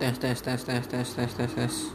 tes tes tes tes tes tes tes tes.